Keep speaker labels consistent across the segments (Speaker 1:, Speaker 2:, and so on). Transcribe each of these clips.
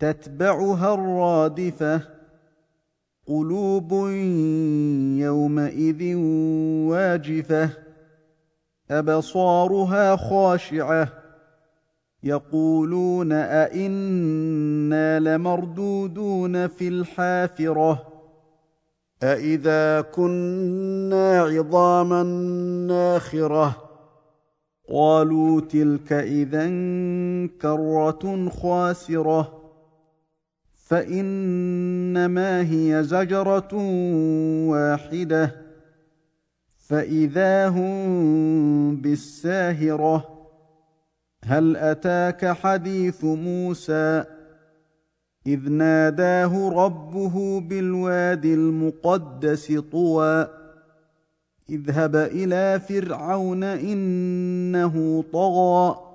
Speaker 1: تتبعها الرادفة. قلوب يومئذ واجفة. أبصارها خاشعة. يقولون أئنا لمردودون في الحافرة. أإذا كنا عظاما ناخرة. قالوا تلك إذا كرة خاسرة. فإنما هي زجرة واحدة. فإذا هم بالساهرة هل أتاك حديث موسى؟ إذ ناداه ربه بالواد المقدس طوى. إذهب إلى فرعون إنه طغى.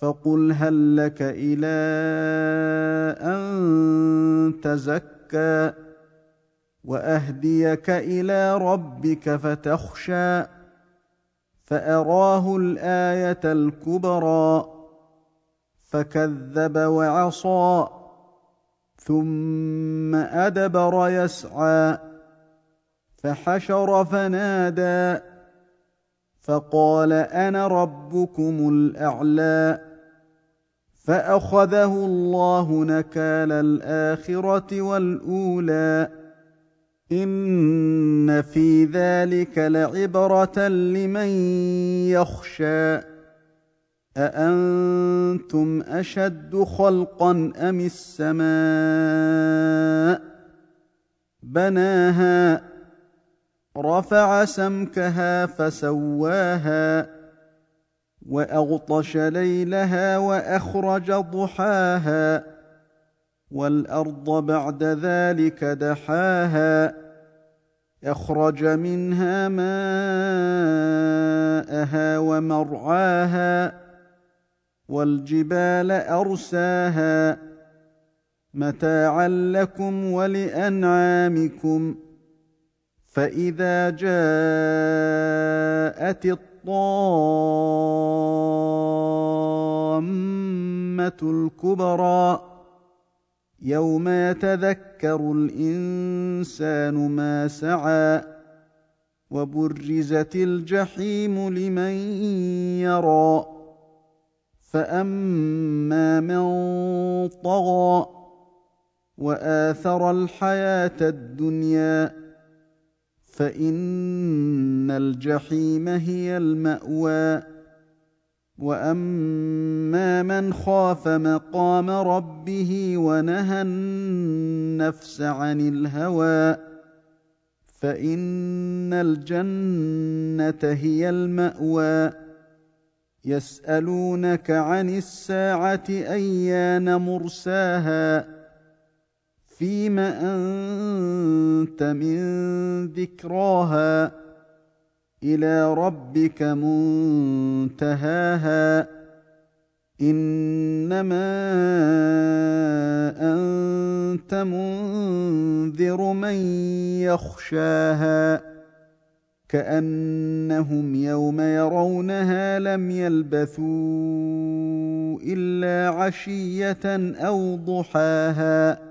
Speaker 1: فقل هل لك إلى ان تزكى واهديك إلى ربك فتخشى فاراه الايه الكبرى فكذب وعصى ثم ادبر يسعى فحشر فنادى فقال أنا ربكم الاعلى فأخذه الله نكال الآخرة والأولى. إن في ذلك لعبرة لمن يخشى. أأنتم أشد خلقا أم السماء؟ بناها رفع سمكها فسواها. وأغطش ليلها وأخرج ضحاها والأرض بعد ذلك دحاها أخرج منها ماءها ومرعاها والجبال أرساها متاعا لكم ولأنعامكم فإذا جاءت الطامه الكبرى يوم يتذكر الإنسان ما سعى وبرزت الجحيم لمن يرى فأما من طغى وآثر الحياة الدنيا فإن الجحيم هي المأوى. وأما من خاف مقام ربه ونهى النفس عن الهوى فإن الجنة هي المأوى. يسألونك عن الساعة أيان مرساها؟ فيم أنت من ذكراها إلى ربك منتهاها إنما أنت منذر من يخشاها كأنهم يوم يرونها لم يلبثوا إلا عشية أو ضحاها